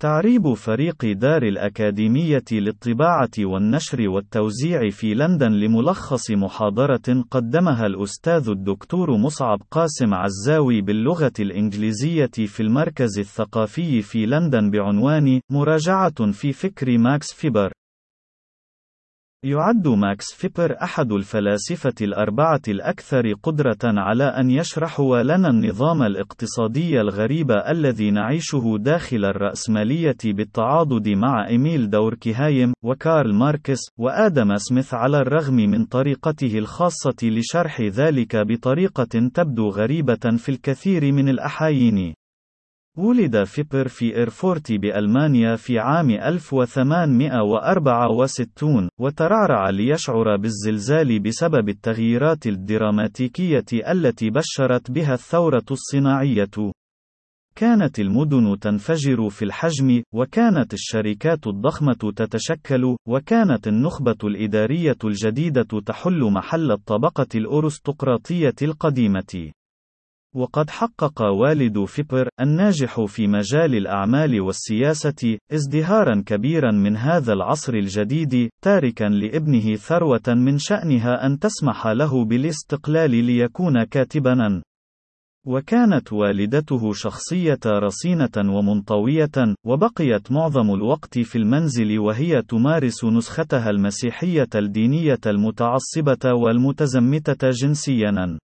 تعريب فريق دار الأكاديمية للطباعة والنشر والتوزيع في لندن لملخص محاضرة قدمها الأستاذ الدكتور مصعب قاسم عزاوي باللغة الإنجليزية في المركز الثقافي في لندن بعنوان مراجعة في فكر ماكس فيبر. يعد ماكس فيبر أحد الفلاسفة الأربعة الأكثر قدرة على أن يشرحوا لنا النظام الاقتصادي الغريب الذي نعيشه داخل الرأسمالية بالتعاضد مع إيميل دوركهايم، وكارل ماركس، وآدم سميث على الرغم من طريقته الخاصة لشرح ذلك بطريقة تبدو غريبة في الكثير من الأحايين. ولد فيبر في إيرفورت بألمانيا في عام 1864 وترعرع ليشعر بالزلزال بسبب التغييرات الدراماتيكية التي بشرت بها الثورة الصناعية. كانت المدن تنفجر في الحجم، وكانت الشركات الضخمة تتشكل، وكانت النخبة الإدارية الجديدة تحل محل الطبقة الأرستقراطية القديمة. وقد حقق والد فيبر، الناجح في مجال الأعمال والسياسة، ازدهارا كبيرا من هذا العصر الجديد، تاركا لابنه ثروة من شأنها أن تسمح له بالاستقلال ليكون كاتبا. وكانت والدته شخصية رصينة ومنطوية، وبقيت معظم الوقت في المنزل وهي تمارس نسختها المسيحية الدينية المتعصبة والمتزمتة جنسيًا.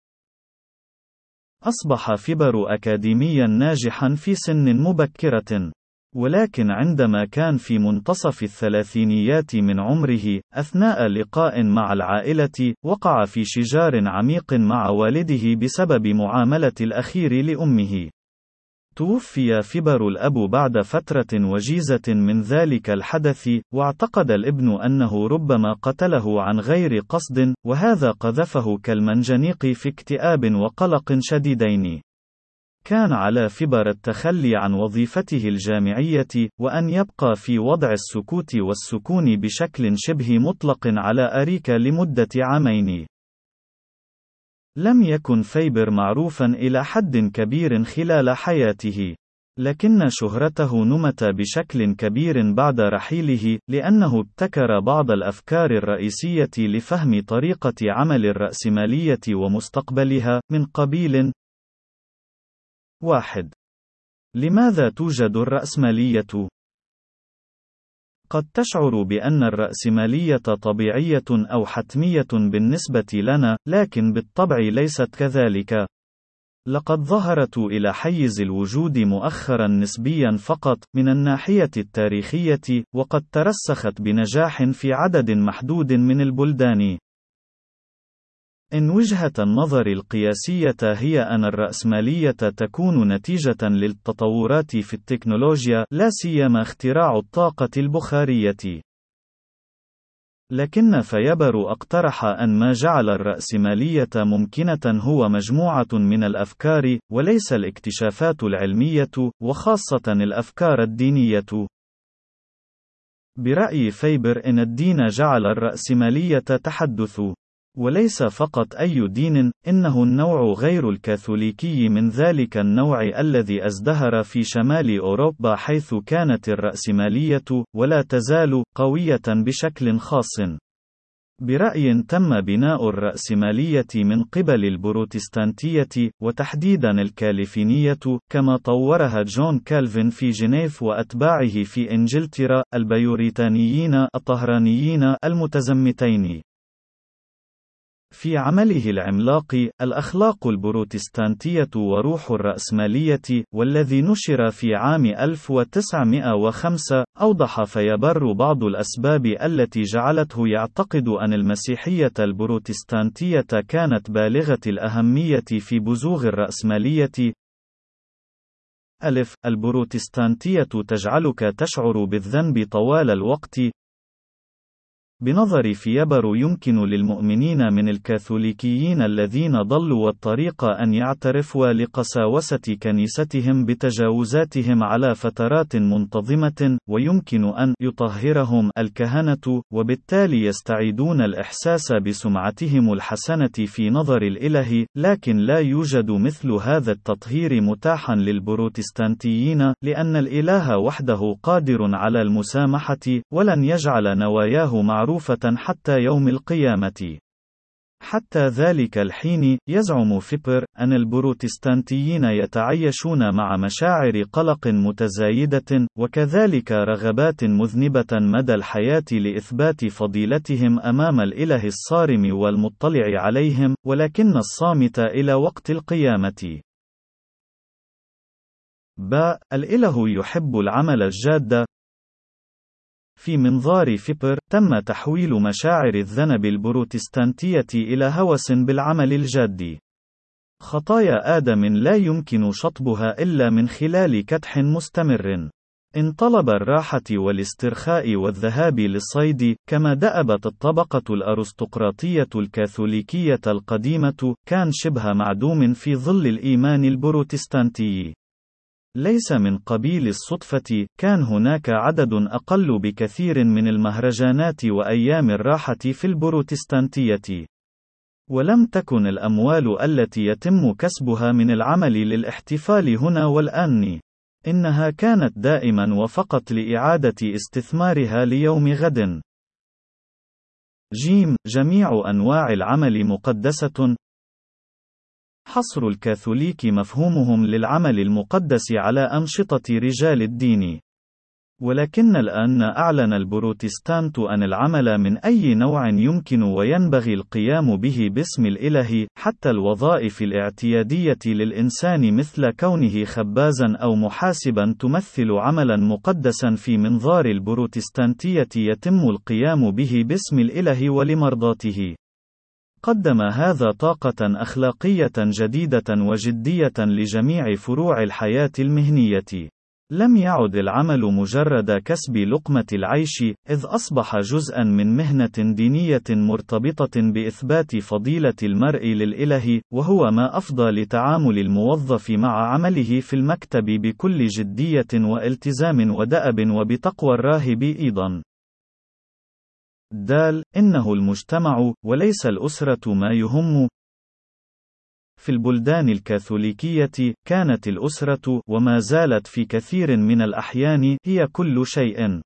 أصبح فيبر أكاديميا ناجحا في سن مبكرة. ولكن عندما كان في منتصف الثلاثينيات من عمره، أثناء لقاء مع العائلة، وقع في شجار عميق مع والده بسبب معاملة الأخير لأمه. توفي فيبر الأب بعد فترة وجيزة من ذلك الحدث، واعتقد الابن أنه ربما قتله عن غير قصد، وهذا قذفه كالمنجنيق في اكتئاب وقلق شديدين. كان على فيبر التخلي عن وظيفته الجامعية، وأن يبقى في وضع السكوت والسكون بشكل شبه مطلق على أريكة لمدة عامين. لم يكن فيبر معروفا إلى حد كبير خلال حياته. لكن شهرته نمت بشكل كبير بعد رحيله، لأنه ابتكر بعض الأفكار الرئيسية لفهم طريقة عمل الرأسمالية ومستقبلها، من قبيل: 1. لماذا توجد الرأسمالية؟ قد تشعر بأن الرأسمالية طبيعية أو حتمية بالنسبة لنا، لكن بالطبع ليست كذلك. لقد ظهرت إلى حيز الوجود مؤخرا نسبيا فقط، من الناحية التاريخية، وقد ترسخت بنجاح في عدد محدود من البلدان. إن وجهة النظر القياسية هي أن الرأسمالية تكون نتيجة للتطورات في التكنولوجيا، لا سيما اختراع الطاقة البخارية. لكن فيبر أقترح أن ما جعل الرأسمالية ممكنة هو مجموعة من الأفكار، وليس الاكتشافات العلمية، وخاصة الأفكار الدينية. برأي فيبر إن الدين جعل الرأسمالية تحدث وليس فقط أي دين، إنه النوع غير الكاثوليكي من ذلك النوع الذي ازدهر في شمال أوروبا حيث كانت الرأسمالية، ولا تزال، قوية بشكل خاص. برأي تم بناء الرأسمالية من قبل البروتستانتية، وتحديدا الكالفينية، كما طورها جون كالفين في جنيف وأتباعه في إنجلترا، البيوريتانيين الطهرانيين المتزمتين. في عمله العملاق الأخلاق البروتستانتية وروح الرأسمالية والذي نشر في عام 1905 أوضح فيبر بعض الأسباب التي جعلته يعتقد أن المسيحية البروتستانتية كانت بالغة الأهمية في بزوغ الرأسمالية. ألف البروتستانتية تجعلك تشعر بالذنب طوال الوقت. بنظر فيبر يمكن للمؤمنين من الكاثوليكيين الذين ضلوا الطريق أن يعترفوا لقساوسة كنيستهم بتجاوزاتهم على فترات منتظمة، ويمكن أن يطهرهم الكهنة، وبالتالي يستعيدون الإحساس بسمعتهم الحسنة في نظر الإله، لكن لا يوجد مثل هذا التطهير متاحا للبروتستانتيين، لأن الإله وحده قادر على المسامحة، ولن يجعل نواياه معروفة حتى يوم القيامة. حتى ذلك الحين، يزعم فيبر أن البروتستانتيين يتعايشون مع مشاعر قلق متزايدة، وكذلك رغبات مذنبة مدى الحياة لإثبات فضيلتهم أمام الإله الصارم والمطلع عليهم، ولكن الصامت إلى وقت القيامة. باء الإله يحب العمل الجاد في منظار فيبر، تم تحويل مشاعر الذنب البروتستانتية إلى هوس بالعمل الجاد. خطايا آدم لا يمكن شطبها إلا من خلال كدح مستمر. إن طلب الراحة والاسترخاء والذهاب للصيد، كما دأبت الطبقة الأرستقراطية الكاثوليكية القديمة، كان شبه معدوم في ظل الإيمان البروتستانتي. ليس من قبيل الصدفة، كان هناك عدد أقل بكثير من المهرجانات وأيام الراحة في البروتستانتية. ولم تكن الأموال التي يتم كسبها من العمل للاحتفال هنا والآن. إنها كانت دائما وفقط لإعادة استثمارها ليوم غد. جيم جميع أنواع العمل مقدسة، حصر الكاثوليك مفهومهم للعمل المقدس على أنشطة رجال الدين. ولكن الآن أعلن البروتستانت أن العمل من أي نوع يمكن وينبغي القيام به باسم الإله، حتى الوظائف الاعتيادية للإنسان مثل كونه خبازا أو محاسبا تمثل عملا مقدسا في منظار البروتستانتية يتم القيام به باسم الإله ولمرضاته. قدم هذا طاقة أخلاقية جديدة وجدية لجميع فروع الحياة المهنية. لم يعد العمل مجرد كسب لقمة العيش، إذ أصبح جزءًا من مهنة دينية مرتبطة بإثبات فضيلة المرء للإله، وهو ما أفضى لتعامل الموظف مع عمله في المكتب بكل جدية وإلتزام ودأب وبتقوى الراهب أيضًا. دال إنه المجتمع وليس الأسرة ما يهم في البلدان الكاثوليكية كانت الأسرة وما زالت في كثير من الأحيان هي كل شيء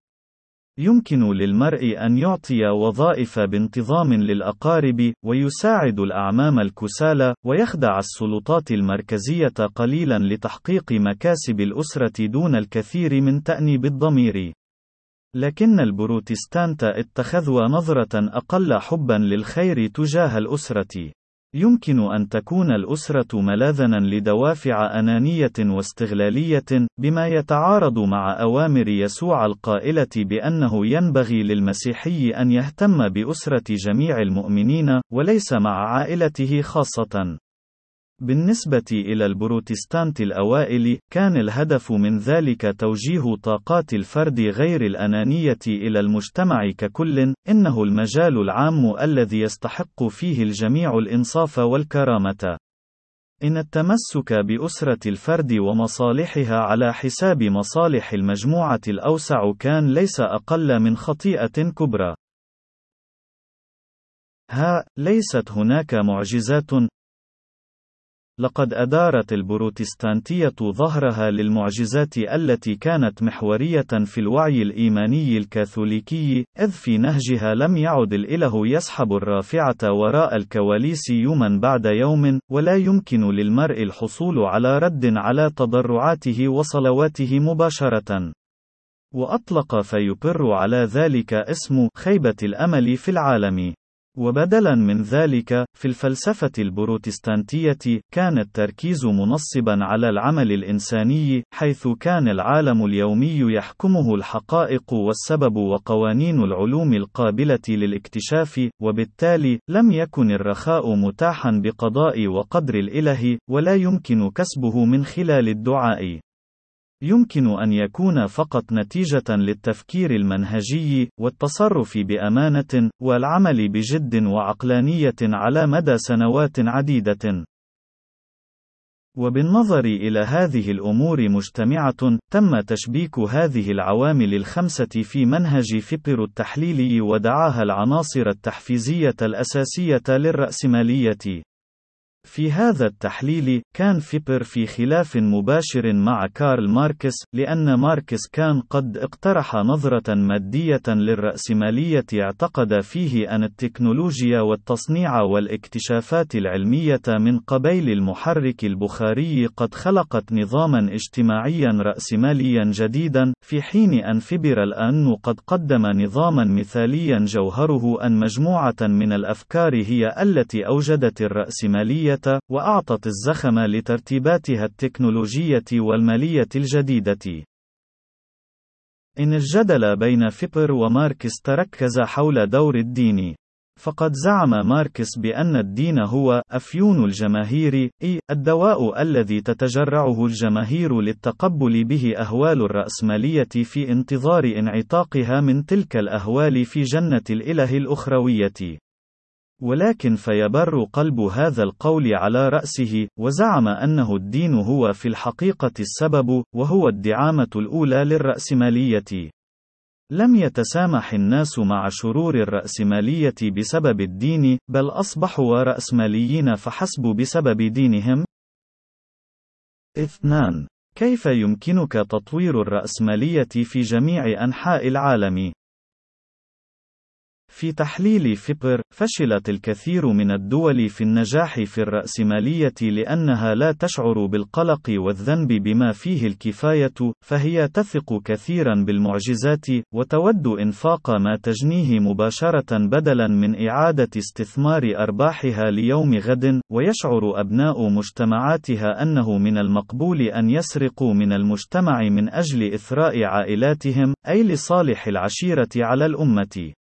يمكن للمرء أن يعطي وظائف بانتظام للأقارب، ويساعد الأعمام الكسالى، ويخدع السلطات المركزية قليلا لتحقيق مكاسب الأسرة دون الكثير من تأنيب الضمير. لكن البروتستانت اتخذوا نظرة أقل حبا للخير تجاه الأسرة. يمكن أن تكون الأسرة ملاذًا لدوافع أنانية واستغلالية، بما يتعارض مع أوامر يسوع القائلة بأنه ينبغي للمسيحي أن يهتم بأسرة جميع المؤمنين، وليس مع عائلته خاصة. بالنسبة إلى البروتستانت الأوائل، كان الهدف من ذلك توجيه طاقات الفرد غير الأنانية إلى المجتمع ككل، إنه المجال العام الذي يستحق فيه الجميع الإنصاف والكرامة. إن التمسك بأسرة الفرد ومصالحها على حساب مصالح المجموعة الأوسع كان ليس أقل من خطيئة كبرى. ها، ليست هناك معجزات، لقد أدارت البروتستانتية ظهرها للمعجزات التي كانت محورية في الوعي الإيماني الكاثوليكي، إذ في نهجها لم يعد الإله يسحب الرافعة وراء الكواليس يوما بعد يوم، ولا يمكن للمرء الحصول على رد على تضرعاته وصلواته مباشرة. وأطلق فيبر على ذلك اسم خيبة الأمل في العالم. وبدلا من ذلك، في الفلسفة البروتستانتية، كان التركيز منصبا على العمل الإنساني، حيث كان العالم اليومي يحكمه الحقائق والسبب وقوانين العلوم القابلة للاكتشاف، وبالتالي، لم يكن الرخاء متاحا بقضاء وقدر الإله، ولا يمكن كسبه من خلال الدعاء. يمكن أن يكون فقط نتيجة للتفكير المنهجي، والتصرف بأمانة، والعمل بجد وعقلانية على مدى سنوات عديدة. وبالنظر إلى هذه الأمور مجتمعة، تم تشبيك هذه العوامل الخمسة في منهج فيبر التحليلي ودعاها العناصر التحفيزية الأساسية للرأسمالية. في هذا التحليل، كان فيبر في خلاف مباشر مع كارل ماركس، لأن ماركس كان قد اقترح نظرة مادية للرأسمالية اعتقد فيه أن التكنولوجيا والتصنيع والاكتشافات العلمية من قبيل المحرك البخاري قد خلقت نظاما اجتماعيا رأسماليا جديدا، في حين أن فيبر الآن قد قدم نظاما مثاليا جوهره أن مجموعة من الأفكار هي التي أوجدت الرأسمالية وأعطت الزخم لترتيباتها التكنولوجية والمالية الجديدة. إن الجدل بين فيبر وماركس تركز حول دور الدين. فقد زعم ماركس بأن الدين هو أفيون الجماهير، أي الدواء الذي تتجرعه الجماهير للتقبل به أهوال الرأسمالية في انتظار انعتاقها من تلك الأهوال في جنة الإله الأخروية. ولكن فيبر قلب هذا القول على رأسه، وزعم أنه الدين هو في الحقيقة السبب، وهو الدعامة الأولى للرأسمالية. لم يتسامح الناس مع شرور الرأسمالية بسبب الدين، بل أصبحوا رأسماليين فحسب بسبب دينهم. اثنان. كيف يمكنك تطوير الرأسمالية في جميع أنحاء العالم؟ في تحليل فيبر، فشلت الكثير من الدول في النجاح في الرأسمالية لأنها لا تشعر بالقلق والذنب بما فيه الكفاية، فهي تثق كثيرا بالمعجزات، وتود إنفاق ما تجنيه مباشرة بدلا من إعادة استثمار أرباحها ليوم غد، ويشعر أبناء مجتمعاتها أنه من المقبول أن يسرقوا من المجتمع من أجل إثراء عائلاتهم، أي لصالح العشيرة على الأمة.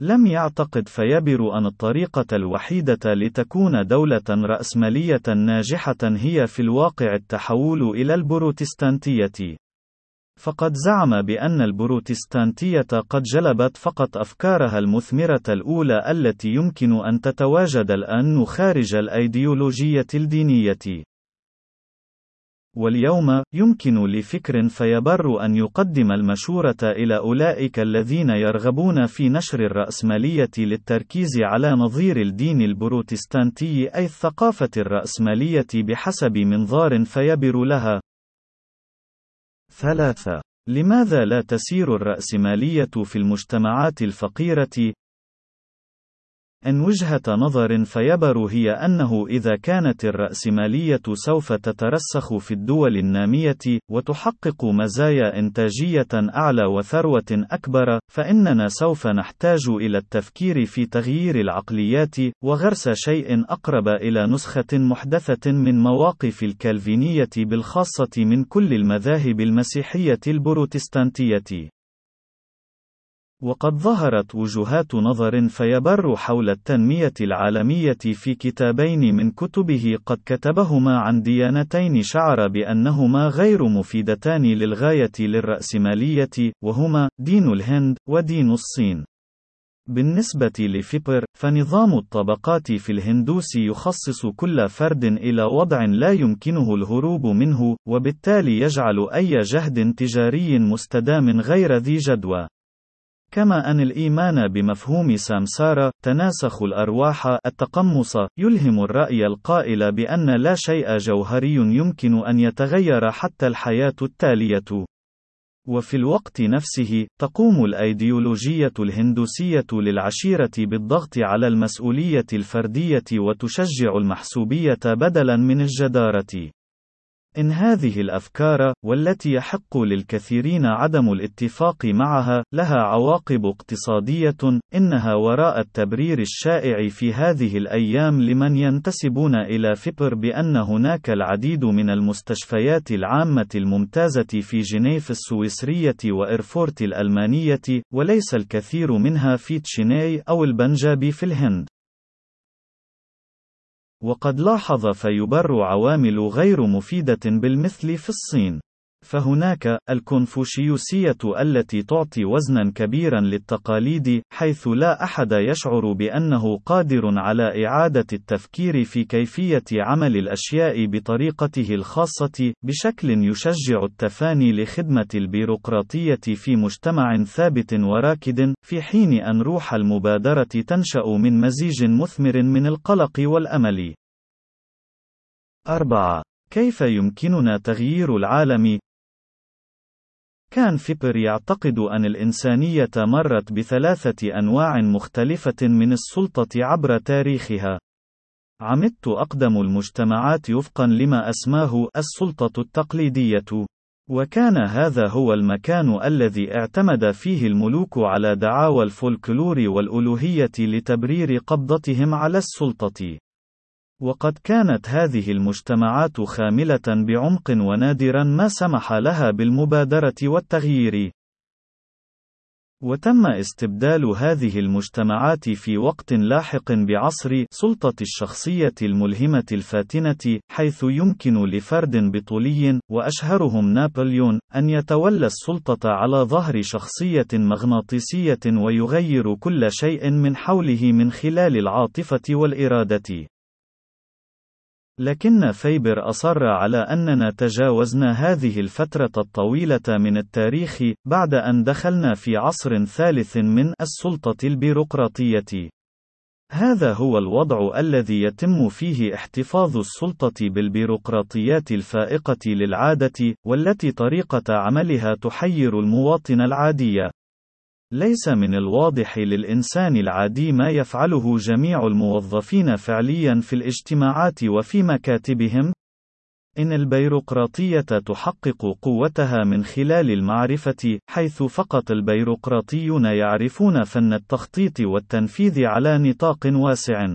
لم يعتقد فيبر أن الطريقة الوحيدة لتكون دولة رأسمالية ناجحة هي في الواقع التحول إلى البروتستانتية. فقد زعم بأن البروتستانتية قد جلبت فقط أفكارها المثمرة الأولى التي يمكن أن تتواجد الآن خارج الأيديولوجية الدينية. واليوم، يمكن لفكر فيبر أن يقدم المشورة إلى أولئك الذين يرغبون في نشر الرأسمالية للتركيز على نظير الدين البروتستانتي أي الثقافة الرأسمالية بحسب منظار فيبر لها. ثلاثة. لماذا لا تسير الرأسمالية في المجتمعات الفقيرة؟ إن وجهة نظر فيبر هي أنه إذا كانت الرأسمالية سوف تترسخ في الدول النامية، وتحقق مزايا إنتاجية أعلى وثروة أكبر، فإننا سوف نحتاج إلى التفكير في تغيير العقليات، وغرس شيء أقرب إلى نسخة محدثة من مواقف الكالفينية بالخاصة من كل المذاهب المسيحية البروتستانتية. وقد ظهرت وجهات نظر فيبر حول التنمية العالمية في كتابين من كتبه قد كتبهما عن ديانتين شعر بأنهما غير مفيدتان للغاية للرأسمالية، وهما دين الهند ودين الصين. بالنسبة لفيبر، فنظام الطبقات في الهندوس يخصص كل فرد إلى وضع لا يمكنه الهروب منه، وبالتالي يجعل أي جهد تجاري مستدام غير ذي جدوى. كما أن الإيمان بمفهوم سامسارا تناسخ الأرواح التقمص يلهم الرأي القائل بأن لا شيء جوهري يمكن أن يتغير حتى الحياة التالية. وفي الوقت نفسه، تقوم الأيديولوجية الهندوسية للعشيرة بالضغط على المسؤولية الفردية وتشجع المحسوبية بدلاً من الجدارة. إن هذه الأفكار، والتي يحق للكثيرين عدم الاتفاق معها، لها عواقب اقتصادية، إنها وراء التبرير الشائع في هذه الأيام لمن ينتسبون إلى فيبر بأن هناك العديد من المستشفيات العامة الممتازة في جنيف السويسرية وإرفورت الألمانية، وليس الكثير منها في تشيناي أو البنجاب في الهند. وقد لاحظ فيبر عوامل غير مفيدة بالمثل في الصين. فهناك الكونفوشيوسية التي تعطي وزنا كبيرا للتقاليد حيث لا أحد يشعر بأنه قادر على إعادة التفكير في كيفية عمل الأشياء بطريقته الخاصة بشكل يشجع التفاني لخدمة البيروقراطية في مجتمع ثابت وراكد في حين أن روح المبادرة تنشأ من مزيج مثمر من القلق والأمل 4. كيف يمكننا تغيير العالم؟ كان فيبر يعتقد أن الإنسانية مرت بثلاثة أنواع مختلفة من السلطة عبر تاريخها. عمدت أقدم المجتمعات وفقا لما أسماه السلطة التقليدية. وكان هذا هو المكان الذي اعتمد فيه الملوك على دعاوى الفولكلور والألوهية لتبرير قبضتهم على السلطة. وقد كانت هذه المجتمعات خاملة بعمق ونادرا ما سمح لها بالمبادرة والتغيير. وتم استبدال هذه المجتمعات في وقت لاحق بعصر سلطة الشخصية الملهمة الفاتنة، حيث يمكن لفرد بطولي، وأشهرهم نابليون، أن يتولى السلطة على ظهر شخصية مغناطيسية ويغير كل شيء من حوله من خلال العاطفة والإرادة. لكن فيبر أصر على أننا تجاوزنا هذه الفترة الطويلة من التاريخ بعد أن دخلنا في عصر ثالث من السلطة البيروقراطية. هذا هو الوضع الذي يتم فيه احتفاظ السلطة بالبيروقراطيات الفائقة للعادة، والتي طريقة عملها تحير المواطن العادي. ليس من الواضح للإنسان العادي ما يفعله جميع الموظفين فعليا في الاجتماعات وفي مكاتبهم. إن البيروقراطية تحقق قوتها من خلال المعرفة، حيث فقط البيروقراطيون يعرفون فن التخطيط والتنفيذ على نطاق واسع.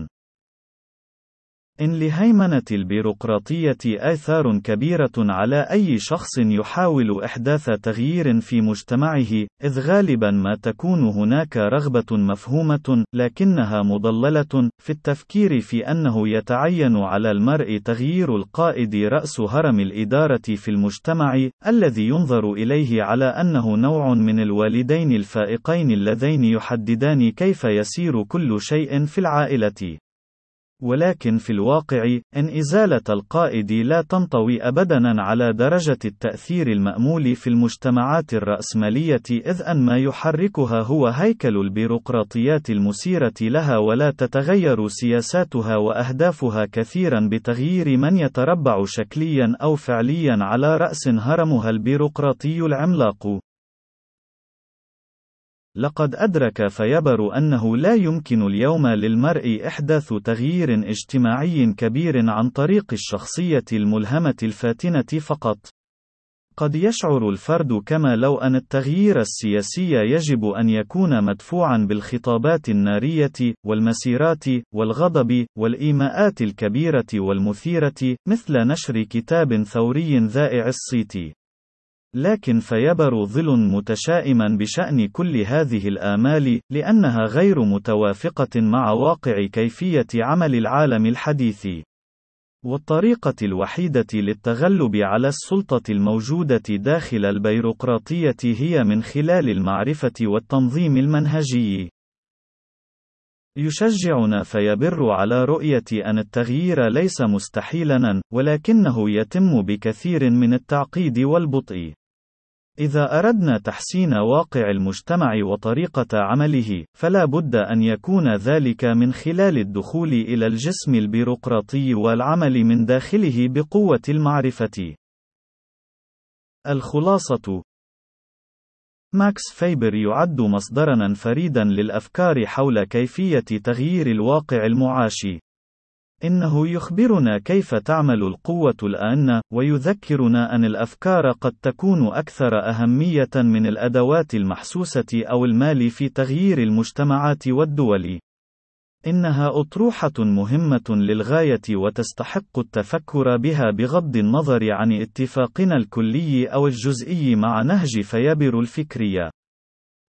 إن لهيمنة البيروقراطية آثار كبيرة على أي شخص يحاول إحداث تغيير في مجتمعه، إذ غالبا ما تكون هناك رغبة مفهومة، لكنها مضللة، في التفكير في أنه يتعين على المرء تغيير القائد رأس هرم الإدارة في المجتمع، الذي ينظر إليه على أنه نوع من الوالدين الفائقين اللذين يحددان كيف يسير كل شيء في العائلة. ولكن في الواقع، إن إزالة القائد لا تنطوي أبدًا على درجة التأثير المأمول في المجتمعات الرأسمالية إذ أن ما يحركها هو هيكل البيروقراطيات المسيرة لها ولا تتغير سياساتها وأهدافها كثيرًا بتغيير من يتربع شكليًا أو فعليًا على رأس هرمها البيروقراطي العملاق. لقد أدرك فيبر أنه لا يمكن اليوم للمرء إحداث تغيير اجتماعي كبير عن طريق الشخصية الملهمة الفاتنة فقط. قد يشعر الفرد كما لو أن التغيير السياسي يجب أن يكون مدفوعا بالخطابات النارية، والمسيرات، والغضب، والإيماءات الكبيرة والمثيرة، مثل نشر كتاب ثوري ذائع الصيت. لكن فيبر ظل متشائما بشأن كل هذه الآمال، لأنها غير متوافقة مع واقع كيفية عمل العالم الحديث. والطريقة الوحيدة للتغلب على السلطة الموجودة داخل البيروقراطية هي من خلال المعرفة والتنظيم المنهجي. يشجعنا فيبر على رؤية أن التغيير ليس مستحيلا، ولكنه يتم بكثير من التعقيد والبطء. إذا أردنا تحسين واقع المجتمع وطريقة عمله، فلا بد أن يكون ذلك من خلال الدخول إلى الجسم البيروقراطي والعمل من داخله بقوة المعرفة. الخلاصة ماكس فيبر يعد مصدرًا فريدًا للأفكار حول كيفية تغيير الواقع المعاش. إنه يخبرنا كيف تعمل القوة الآن، ويذكرنا أن الأفكار قد تكون أكثر أهمية من الأدوات المحسوسة أو المال في تغيير المجتمعات والدول. إنها أطروحة مهمة للغاية وتستحق التفكر بها بغض النظر عن اتفاقنا الكلي أو الجزئي مع نهج فيبر الفكرية.